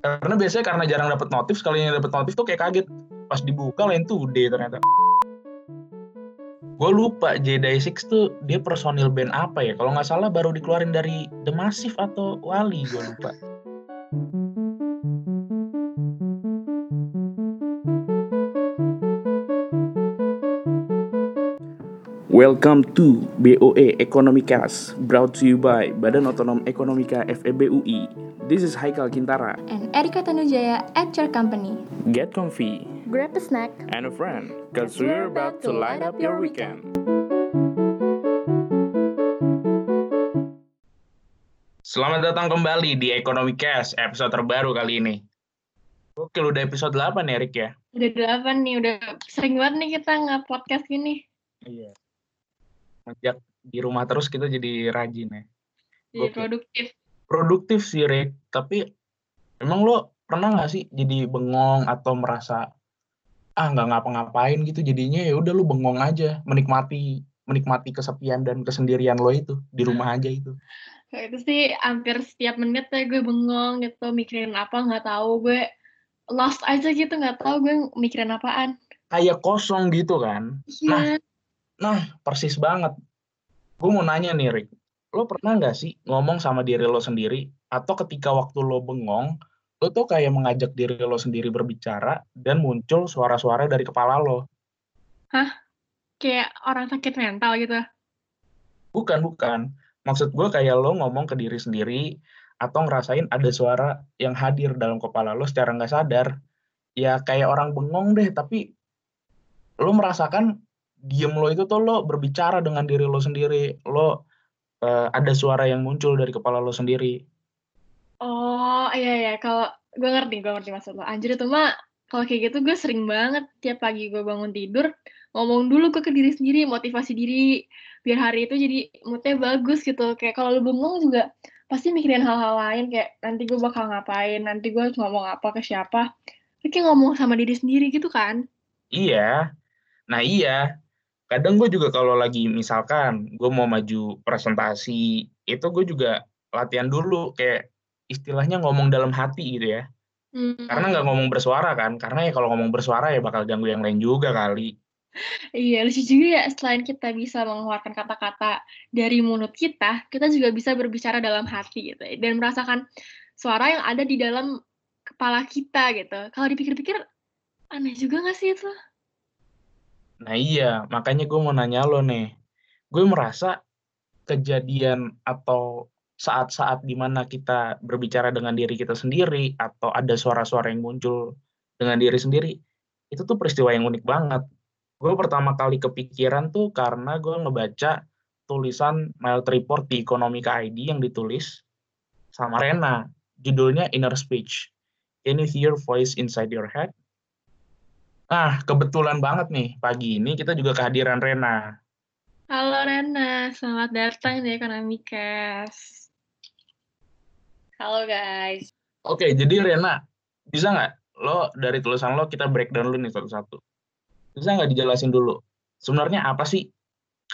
Karena biasanya karena jarang dapat notif, sekali dapat notif tuh kayak kaget. Pas dibuka lain tuh D ternyata. Gue lupa J-Day6 tuh dia personil band apa ya? Kalau nggak salah baru dikeluarin dari The Massive atau Wali, gue lupa. Welcome to BOE Ekonomicast, brought to you by Badan Otonom Ekonomika FEBUI. This is Haikal Kintara. and Erika Tanujaya at your company. Get comfy Grab a snack. and a friend, cause we're about to light up your weekend. Selamat datang kembali di Ekonomicast, episode terbaru kali ini. Oke, udah episode 8 ya, Rick ya? Udah delapan nih, udah sering banget nih kita nge-podcast gini. Iya. Sejak di rumah terus kita jadi rajin ya. Jadi Gokil. produktif. Produktif sih, Rick. Tapi emang lo pernah nggak sih jadi bengong atau merasa ah nggak ngapa-ngapain gitu jadinya ya udah lu bengong aja menikmati menikmati kesepian dan kesendirian lo itu di rumah aja itu Kayak itu sih hampir setiap menit ya gue bengong gitu, mikirin apa nggak tahu. Gue lost aja gitu, nggak tahu gue mikirin apaan. kayak kosong gitu kan Iya. nah persis banget gue mau nanya nih Rick lo pernah nggak sih ngomong sama diri lo sendiri? Atau ketika waktu lo bengong lo tuh kayak mengajak diri lo sendiri berbicara dan muncul suara-suara dari kepala lo? Kayak orang sakit mental gitu. bukan bukan. Maksud gue kayak lo ngomong ke diri sendiri atau ngerasain ada suara yang hadir dalam kepala lo secara nggak sadar. Ya kayak orang bengong deh tapi lo merasakan diem lo itu tuh lo berbicara dengan diri lo sendiri. Lo eh, ada suara yang muncul dari kepala lo sendiri Oh iya iya, kalau gue ngerti, gue ngerti maksud lo. Anjir itu mah kalau kayak gitu gue sering banget tiap pagi gue bangun tidur ngomong dulu ke, ke diri sendiri, motivasi diri biar hari itu jadi moodnya bagus gitu. Kayak kalau lu bengong juga pasti mikirin hal-hal lain kayak nanti gue bakal ngapain, nanti gue harus ngomong apa ke siapa. Kayak ngomong sama diri sendiri gitu kan? iya nah iya kadang gue juga kalau lagi misalkan gue mau maju presentasi itu gue juga latihan dulu kayak istilahnya ngomong dalam hati gitu ya Hmm. Karena nggak ngomong bersuara kan, karena ya kalau ngomong bersuara ya bakal ganggu yang lain juga kali. Iya, lucu juga ya. Selain kita bisa mengeluarkan kata-kata dari mulut kita, kita juga bisa berbicara dalam hati gitu ya, dan merasakan suara yang ada di dalam kepala kita gitu. Kalau dipikir-pikir, aneh juga nggak sih itu? Nah iya, makanya gue mau nanya lo nih. Gue merasa kejadian atau saat-saat di mana kita berbicara dengan diri kita sendiri atau ada suara-suara yang muncul dengan diri sendiri, itu tuh peristiwa yang unik banget. Gue pertama kali kepikiran tuh karena gue ngebaca tulisan Mild Report di Economica ID yang ditulis sama Rena. Judulnya Inner Speech. Can you hear voice inside your head? Nah, kebetulan banget nih, pagi ini kita juga kehadiran Rena. Halo Rena, selamat datang di Ekonomikes. Halo guys. Oke, jadi Rena, bisa nggak lo dari tulisan lo kita breakdown dulu nih satu-satu. Bisa nggak dijelasin dulu, sebenarnya apa sih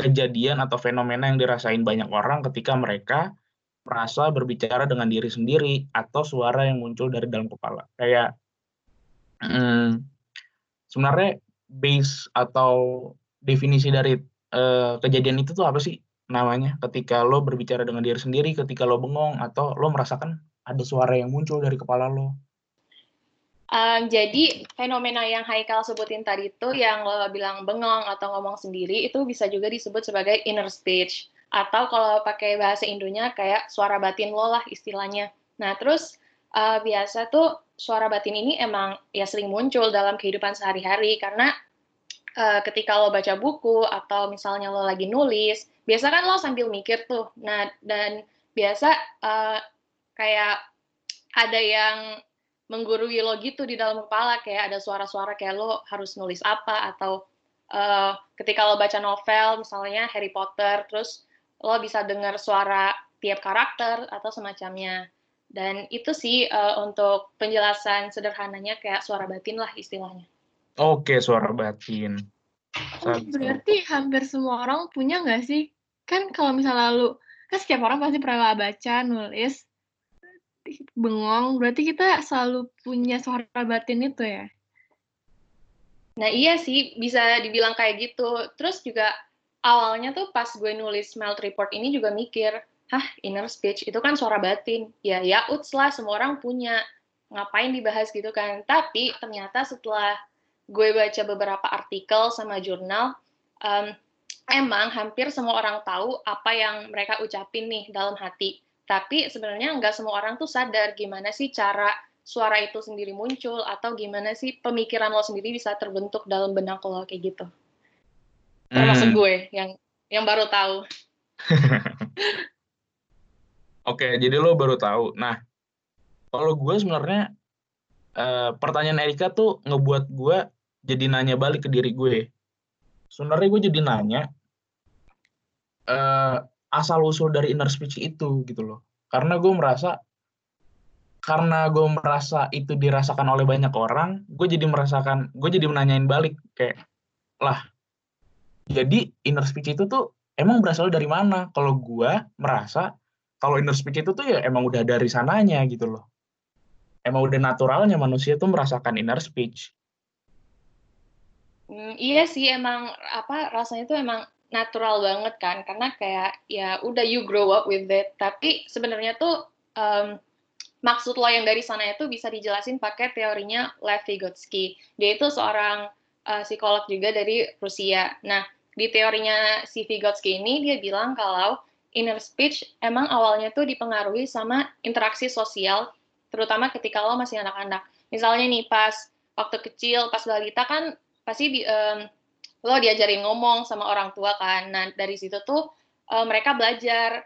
kejadian atau fenomena yang dirasain banyak orang ketika mereka merasa berbicara dengan diri sendiri atau suara yang muncul dari dalam kepala. Kayak hmm, sebenarnya base atau definisi dari eh, kejadian itu tuh apa sih namanya? Ketika lo berbicara dengan diri sendiri, ketika lo bengong atau lo merasakan ada suara yang muncul dari kepala lo. Um, jadi fenomena yang Haikal sebutin tadi itu yang lo bilang bengong atau ngomong sendiri itu bisa juga disebut sebagai inner speech atau kalau pakai bahasa Indonya kayak suara batin lo lah istilahnya. Nah terus uh, biasa tuh suara batin ini emang ya sering muncul dalam kehidupan sehari-hari karena uh, ketika lo baca buku atau misalnya lo lagi nulis biasa kan lo sambil mikir tuh. Nah dan biasa uh, kayak ada yang menggurui lo gitu di dalam kepala kayak ada suara-suara kayak lo harus nulis apa atau uh, ketika lo baca novel misalnya Harry Potter terus lo bisa dengar suara tiap karakter atau semacamnya dan itu sih uh, untuk penjelasan sederhananya kayak suara batin lah istilahnya. Oke, suara batin. Oh, berarti hampir semua orang punya nggak sih? Kan kalau misalnya lu, kan setiap orang pasti pernah baca, nulis. bengong, berarti kita selalu punya suara batin itu ya? Nah iya sih, bisa dibilang kayak gitu. Terus juga awalnya tuh pas gue nulis Melt Report ini juga mikir, hah inner speech itu kan suara batin. Ya ya uts lah, semua orang punya. Ngapain dibahas gitu kan. Tapi ternyata setelah gue baca beberapa artikel sama jurnal, um, emang hampir semua orang tahu apa yang mereka ucapin nih dalam hati. Tapi sebenarnya nggak semua orang tuh sadar gimana sih cara suara itu sendiri muncul atau gimana sih pemikiran lo sendiri bisa terbentuk dalam benak lo kayak gitu. Termasuk hmm. gue yang yang baru tahu. Oke, jadi lo baru tahu. Nah, kalau gue sebenarnya uh, pertanyaan Erika tuh ngebuat gue jadi nanya balik ke diri gue. Sebenarnya gue jadi nanya uh, asal usul dari inner speech itu gitu loh. Karena gue merasa karena gue merasa itu dirasakan oleh banyak orang, gue jadi merasakan, gue jadi menanyain balik kayak, lah, jadi inner speech itu tuh emang berasal dari mana? Kalau gue merasa kalau inner speech itu tuh ya emang udah dari sananya gitu loh. Emang udah naturalnya manusia tuh merasakan inner speech. Hmm, iya sih emang apa rasanya tuh emang natural banget kan karena kayak ya udah you grow up with it tapi sebenarnya tuh um, maksud lo yang dari sana itu bisa dijelasin pakai teorinya Lev Vygotsky. Dia itu seorang uh, psikolog juga dari Rusia. Nah, di teorinya si Vygotsky ini dia bilang kalau inner speech emang awalnya tuh dipengaruhi sama interaksi sosial, terutama ketika lo masih anak-anak. Misalnya nih pas waktu kecil, pas balita kan pasti di, um, lo diajarin ngomong sama orang tua kan. Nah, dari situ tuh uh, mereka belajar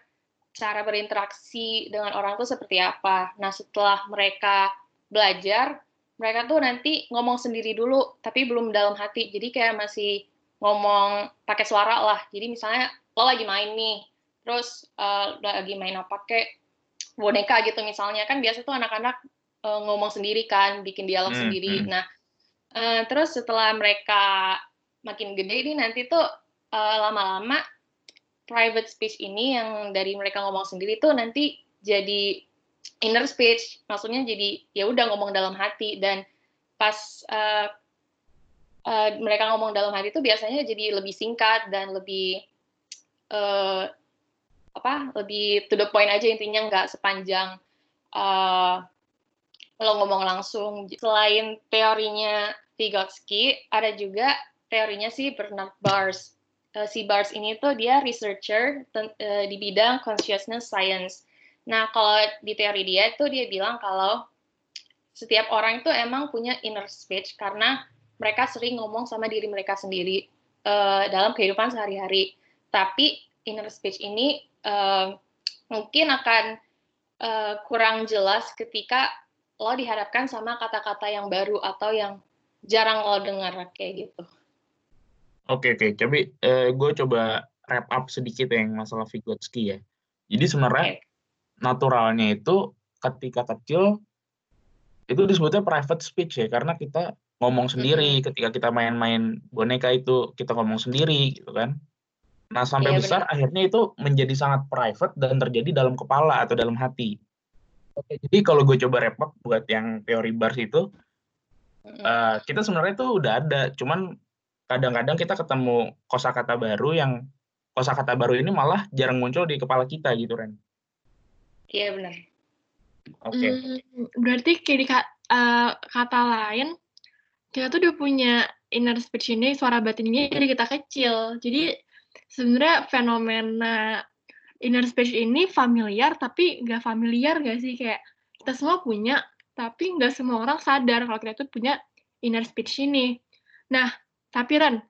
cara berinteraksi dengan orang tuh seperti apa. Nah, setelah mereka belajar, mereka tuh nanti ngomong sendiri dulu, tapi belum dalam hati. Jadi kayak masih ngomong pakai suara lah. Jadi misalnya lo lagi main nih, terus uh, lagi main apa kayak boneka gitu misalnya kan biasa tuh anak-anak uh, ngomong sendiri kan, bikin dialog hmm, sendiri. Hmm. Nah, uh, terus setelah mereka makin gede ini nanti tuh lama-lama uh, private speech ini yang dari mereka ngomong sendiri tuh nanti jadi inner speech, maksudnya jadi ya udah ngomong dalam hati dan pas uh, uh, mereka ngomong dalam hati itu biasanya jadi lebih singkat dan lebih uh, apa lebih to the point aja intinya nggak sepanjang uh, lo ngomong langsung. Selain teorinya Vygotsky, ada juga teorinya si Bernard Bars uh, si Bars ini tuh dia researcher uh, di bidang consciousness science. Nah, kalau di teori dia tuh dia bilang kalau setiap orang itu emang punya inner speech karena mereka sering ngomong sama diri mereka sendiri uh, dalam kehidupan sehari-hari. Tapi inner speech ini uh, mungkin akan uh, kurang jelas ketika lo dihadapkan sama kata-kata yang baru atau yang jarang lo dengar kayak gitu. Oke oke, tapi eh, gue coba wrap up sedikit ya yang masalah Vygotsky ya. Jadi sebenarnya naturalnya itu ketika kecil itu disebutnya private speech ya karena kita ngomong sendiri ketika kita main-main boneka itu kita ngomong sendiri gitu kan. Nah sampai iya, besar bener. akhirnya itu menjadi sangat private dan terjadi dalam kepala atau dalam hati. Oke, jadi kalau gue coba up buat yang teori bars itu, uh, kita sebenarnya itu udah ada, cuman kadang-kadang kita ketemu kosakata baru yang kosakata baru ini malah jarang muncul di kepala kita gitu Ren. Iya benar. Oke. Okay. Hmm, berarti kayak di uh, kata lain kita tuh udah punya inner speech ini suara batin ini dari kita kecil. Jadi sebenarnya fenomena inner speech ini familiar tapi nggak familiar gak sih kayak kita semua punya tapi nggak semua orang sadar kalau kita tuh punya inner speech ini. Nah, tapi Ren,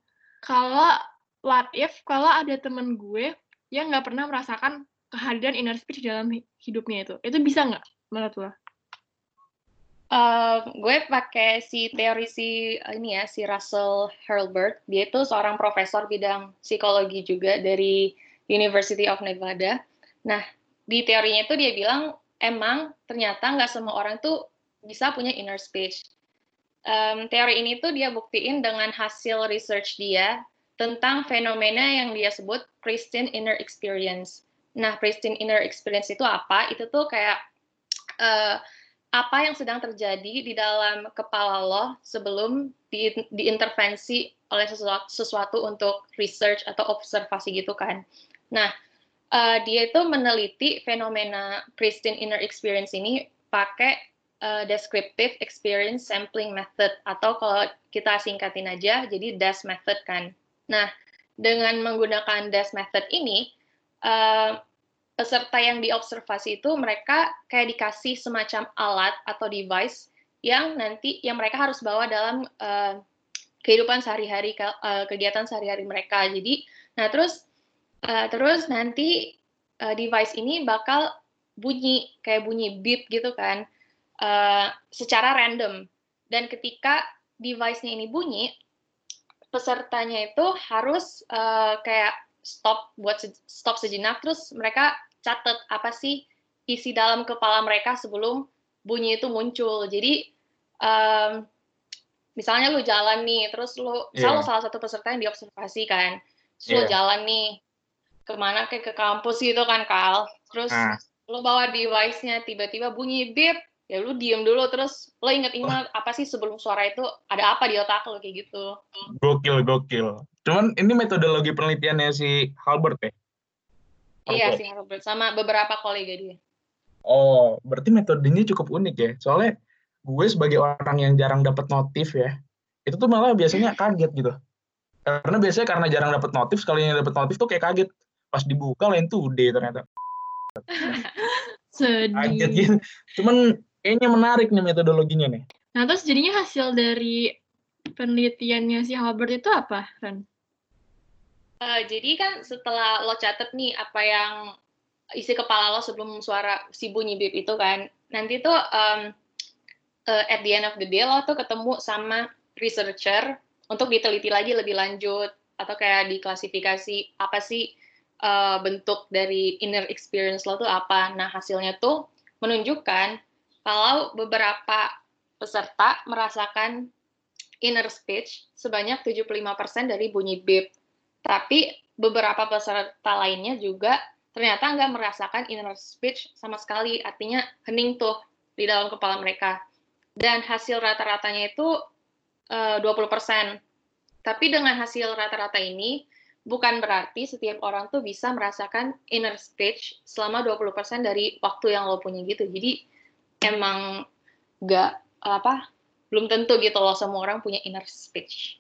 kalau what if kalau ada temen gue yang nggak pernah merasakan kehadiran inner speech dalam hidupnya itu, itu bisa nggak menurut lo? Uh, gue pakai si teori si ini ya si Russell Hurlburt dia itu seorang profesor bidang psikologi juga dari University of Nevada. Nah di teorinya itu dia bilang emang ternyata nggak semua orang tuh bisa punya inner speech um, teori ini tuh dia buktiin dengan hasil research dia tentang fenomena yang dia sebut pristine inner experience. Nah, pristine inner experience itu apa? Itu tuh kayak uh, apa yang sedang terjadi di dalam kepala lo sebelum di, diintervensi oleh sesuatu, sesuatu untuk research atau observasi gitu kan. Nah, uh, dia itu meneliti fenomena pristine inner experience ini pakai uh, descriptive experience sampling method atau kalau kita singkatin aja jadi DAS method kan. Nah, dengan menggunakan DAS method ini uh, peserta yang diobservasi itu mereka kayak dikasih semacam alat atau device yang nanti yang mereka harus bawa dalam uh, kehidupan sehari-hari uh, kegiatan sehari-hari mereka. Jadi, nah terus uh, terus nanti uh, device ini bakal bunyi kayak bunyi beep gitu kan, uh, secara random. Dan ketika device-nya ini bunyi, pesertanya itu harus uh, kayak stop buat se stop sejenak, terus mereka catat apa sih isi dalam kepala mereka sebelum bunyi itu muncul. Jadi um, misalnya lu jalan nih, terus lu yeah. selalu salah satu peserta yang diobservasi kan, terus yeah. lu iya. jalan nih ke mana kayak ke kampus gitu kan Kal, terus ah. lu bawa device-nya tiba-tiba bunyi beep, ya lu diem dulu terus lo inget-inget oh. apa sih sebelum suara itu ada apa di otak lo kayak gitu. Gokil gokil. Cuman ini metodologi penelitiannya si Halbert ya? Iya sih Robert sama beberapa kolega dia. Oh, berarti metodenya cukup unik ya. Soalnya gue sebagai orang yang jarang dapat notif ya, itu tuh malah biasanya kaget gitu. Karena biasanya karena jarang dapat notif, sekali yang dapat notif tuh kayak kaget. Pas dibuka lain tuh D ternyata. Sedih. Kaget gitu. Cuman kayaknya menarik nih metodologinya nih. Nah, terus jadinya hasil dari penelitiannya si Albert itu apa, Ren? Uh, jadi kan setelah lo catet nih apa yang isi kepala lo sebelum suara si bunyi bip itu kan, nanti tuh um, uh, at the end of the day lo tuh ketemu sama researcher untuk diteliti lagi lebih lanjut atau kayak diklasifikasi apa sih uh, bentuk dari inner experience lo tuh apa. Nah hasilnya tuh menunjukkan kalau beberapa peserta merasakan inner speech sebanyak 75% dari bunyi bip tapi beberapa peserta lainnya juga ternyata nggak merasakan inner speech sama sekali, artinya hening tuh di dalam kepala mereka. Dan hasil rata-ratanya itu uh, 20%. Tapi dengan hasil rata-rata ini, bukan berarti setiap orang tuh bisa merasakan inner speech selama 20% dari waktu yang lo punya gitu. Jadi emang nggak apa belum tentu gitu loh semua orang punya inner speech.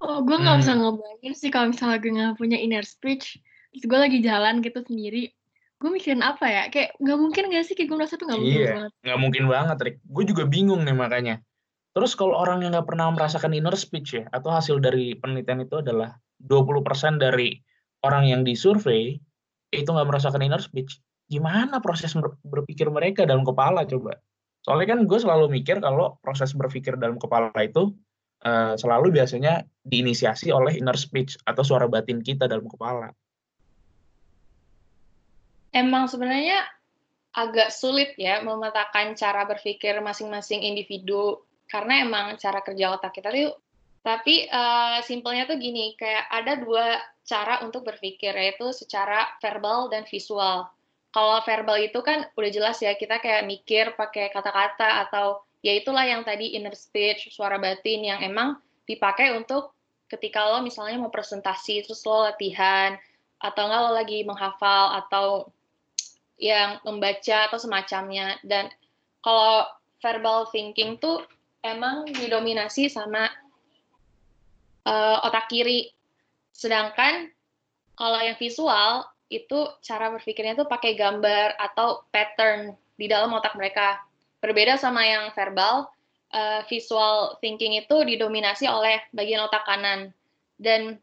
Oh, gue nggak hmm. bisa ngebayangin sih kalau misalnya gue nggak punya inner speech, terus gue lagi jalan gitu sendiri, gue mikirin apa ya? Kayak nggak mungkin gak sih? Kayak gue merasa tuh nggak mungkin iya, banget. Nggak mungkin banget, Rick. Gue juga bingung nih makanya. Terus kalau orang yang nggak pernah merasakan inner speech ya, atau hasil dari penelitian itu adalah 20% dari orang yang disurvei itu nggak merasakan inner speech, gimana proses berpikir mereka dalam kepala coba? Soalnya kan gue selalu mikir kalau proses berpikir dalam kepala itu uh, selalu biasanya diinisiasi oleh inner speech atau suara batin kita dalam kepala. Emang sebenarnya agak sulit ya memetakan cara berpikir masing-masing individu karena emang cara kerja otak kita tuh tapi uh, simpelnya tuh gini kayak ada dua cara untuk berpikir yaitu secara verbal dan visual. Kalau verbal itu kan udah jelas ya kita kayak mikir pakai kata-kata atau ya itulah yang tadi inner speech, suara batin yang emang dipakai untuk ketika lo misalnya mau presentasi terus lo latihan atau enggak lo lagi menghafal atau yang membaca atau semacamnya. Dan kalau verbal thinking tuh emang didominasi sama uh, otak kiri. Sedangkan kalau yang visual itu cara berpikirnya tuh pakai gambar atau pattern di dalam otak mereka Berbeda sama yang verbal, uh, visual thinking itu didominasi oleh bagian otak kanan. Dan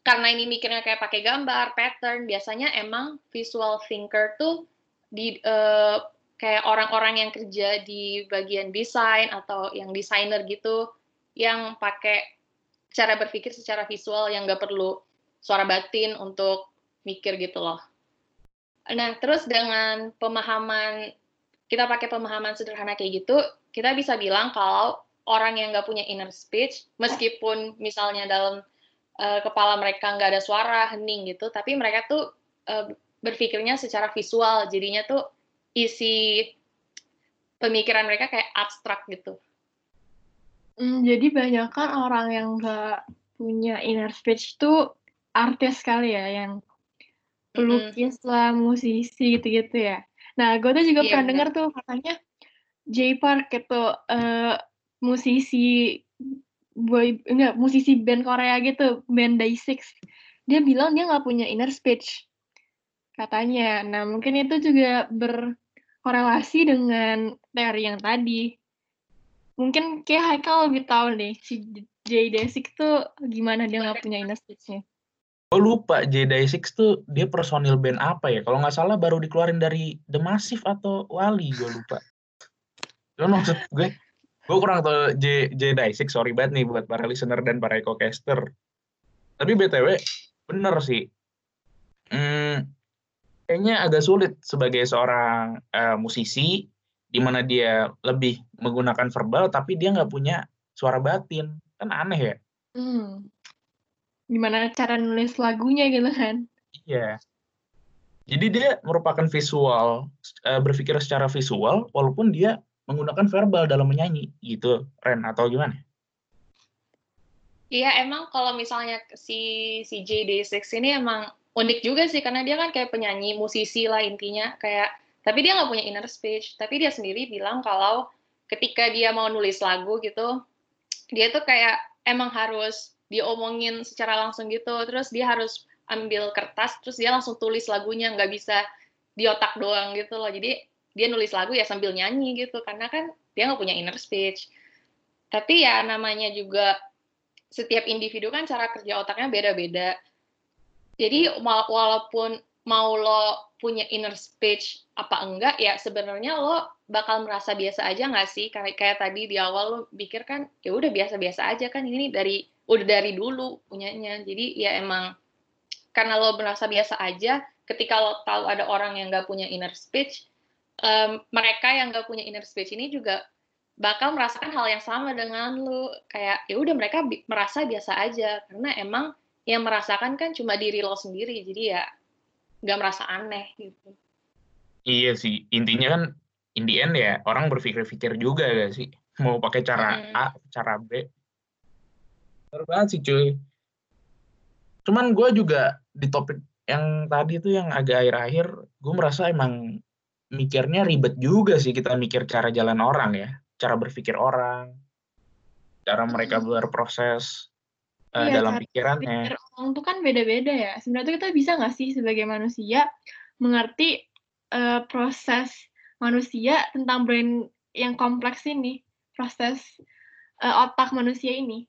karena ini mikirnya kayak pakai gambar, pattern, biasanya emang visual thinker tuh di uh, kayak orang-orang yang kerja di bagian desain atau yang desainer gitu, yang pakai cara berpikir secara visual yang nggak perlu suara batin untuk mikir gitu loh. Nah, terus dengan pemahaman kita pakai pemahaman sederhana kayak gitu, kita bisa bilang kalau orang yang nggak punya inner speech, meskipun misalnya dalam uh, kepala mereka nggak ada suara, hening gitu, tapi mereka tuh uh, berpikirnya secara visual, jadinya tuh isi pemikiran mereka kayak abstrak gitu. Hmm, jadi banyak kan orang yang nggak punya inner speech tuh artis kali ya, yang pelukis lah, musisi gitu-gitu ya. Nah, gue tuh juga Iya, pernah dengar tuh katanya Jay Park itu eh, musisi boy enggak musisi band Korea gitu, band Day6. Dia bilang dia nggak punya inner speech katanya. Nah, mungkin itu juga berkorelasi dengan teori yang tadi. Mungkin kayak Haikal lebih tahu nih si Jay Desik tuh gimana dia nggak punya inner speech-nya. Gue lupa J-Day6 tuh dia personil band apa ya? Kalau nggak salah baru dikeluarin dari The Massive atau Wali, gue lupa. Cuman maksud gue, gue kurang tahu J, J-Day6, sorry banget nih buat para listener dan para eco-caster. Tapi BTW, bener sih. Hmm, kayaknya agak sulit sebagai seorang eh, musisi, di mana dia lebih menggunakan verbal, tapi dia nggak punya suara batin. Kan aneh ya? Hmm. Gimana cara nulis lagunya gitu kan? Iya. Jadi dia merupakan visual, eh, berpikir secara visual, walaupun dia menggunakan verbal dalam menyanyi, gitu, Ren, atau gimana? Iya, emang kalau misalnya si si JD6 ini emang unik juga sih karena dia kan kayak penyanyi, musisi lah intinya kayak tapi dia nggak punya inner speech, tapi dia sendiri bilang kalau ketika dia mau nulis lagu gitu, dia tuh kayak emang harus diomongin secara langsung gitu, terus dia harus ambil kertas, terus dia langsung tulis lagunya, nggak bisa di otak doang gitu loh. Jadi dia nulis lagu ya sambil nyanyi gitu, karena kan dia nggak punya inner speech. Tapi ya namanya juga setiap individu kan cara kerja otaknya beda-beda. Jadi walaupun mau lo punya inner speech apa enggak, ya sebenarnya lo bakal merasa biasa aja nggak sih? Kayak kayak tadi di awal lo pikir kan, ya udah biasa-biasa aja kan ini dari udah dari dulu punyanya. Jadi ya emang karena lo merasa biasa aja, ketika lo tahu ada orang yang nggak punya inner speech, em, mereka yang nggak punya inner speech ini juga bakal merasakan hal yang sama dengan lu kayak ya udah mereka bi- merasa biasa aja karena emang yang merasakan kan cuma diri lo sendiri jadi ya nggak merasa aneh gitu Iya sih, intinya kan in the end ya orang berpikir-pikir juga gak sih? Mau pakai cara Mm-mm. A, cara B. Bener banget sih cuy. Cuman gue juga di topik yang tadi tuh yang agak akhir-akhir, gue merasa emang mikirnya ribet juga sih kita mikir cara jalan orang ya. Cara berpikir orang, cara mereka berproses eh, Iya, dalam pikirannya. Pikir orang tuh kan beda-beda ya. Sebenarnya tuh kita bisa nggak sih sebagai manusia mengerti eh, proses manusia tentang brain yang kompleks ini, proses eh, otak manusia ini.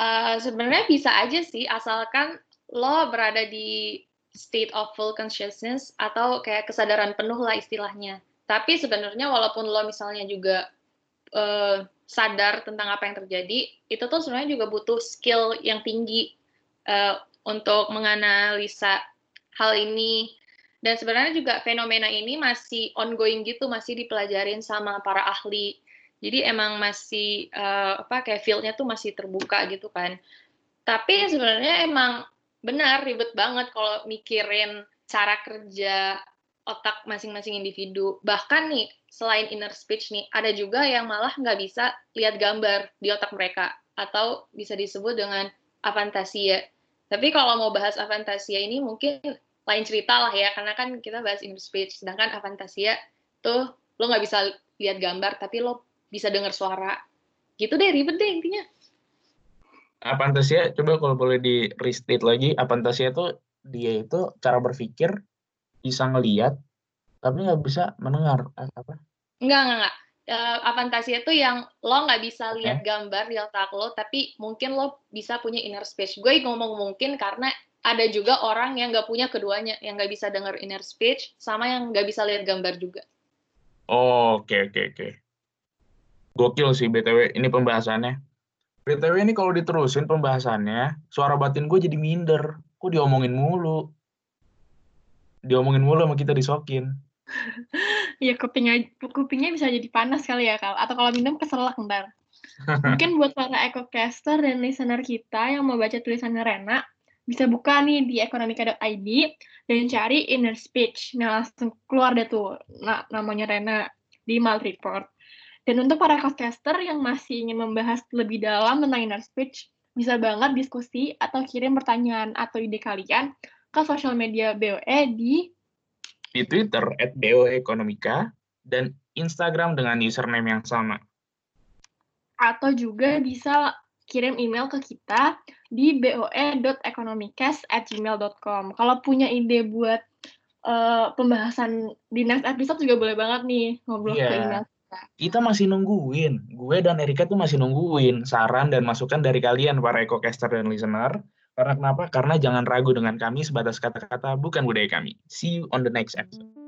Eh, sebenarnya bisa aja sih asalkan lo berada di state of full consciousness atau kayak kesadaran penuh lah istilahnya. Tapi sebenarnya walaupun lo misalnya juga eh, sadar tentang apa yang terjadi itu tuh sebenarnya juga butuh skill yang tinggi eh, untuk menganalisa hal ini. Dan sebenarnya juga fenomena ini masih ongoing gitu masih dipelajarin sama para ahli jadi emang masih eh, apa kayak fieldnya tuh masih terbuka gitu kan. Tapi sebenarnya emang benar ribet banget kalau mikirin cara kerja otak masing-masing individu. Bahkan nih selain inner speech nih ada juga yang malah nggak bisa lihat gambar di otak mereka atau bisa disebut dengan afantasia tapi kalau mau bahas afantasia ini mungkin lain cerita lah ya karena kan kita bahas inner speech. Sedangkan afantasia tuh lo nggak bisa lihat gambar tapi lo bisa dengar suara gitu deh ribet deh intinya Apantasia, coba kalau boleh di restate lagi, apantasia itu dia itu cara berpikir bisa ngelihat tapi nggak bisa mendengar Eh, apa? Enggak, enggak, enggak. Eh, afantasia itu yang lo nggak bisa Oke. lihat gambar di otak lo, tapi mungkin lo bisa punya inner speech. Gue ngomong mungkin karena ada juga orang yang nggak punya keduanya, yang nggak bisa dengar inner speech, sama yang nggak bisa lihat gambar juga. Oh, oke oke oke. Gokil sih BTW ini pembahasannya. BTW ini kalau diterusin pembahasannya, suara batin gue jadi minder. Kok diomongin mulu? Diomongin mulu sama kita disokin. Ya kupingnya kupingnya bisa jadi panas kali ya Kal. Atau kalau minum keselak ntar. Mungkin buat para ecocaster dan listener kita yang mau baca tulisannya Rena, bisa buka nih di ekonomika.id dan cari inner speech. Nah, langsung keluar deh tuh nah, namanya Rena di Mal Report. Dan untuk para podcaster yang masih ingin membahas lebih dalam tentang inner speech, bisa banget diskusi atau kirim pertanyaan atau ide kalian ke sosial media BOE di di Twitter at BOE Ekonomika dan Instagram dengan username yang sama. Atau juga bisa kirim email ke kita di boe.economicast@gmail.com. Kalau punya ide buat uh, pembahasan di next episode juga boleh banget nih ngobrol yeah. ke iya. email kita. Masih nungguin. Gue dan Erika tuh masih nungguin saran dan masukan dari kalian para ecocaster dan listener. Karena kenapa? Karena jangan ragu dengan kami sebatas kata-kata bukan budaya kami. See you on the next episode.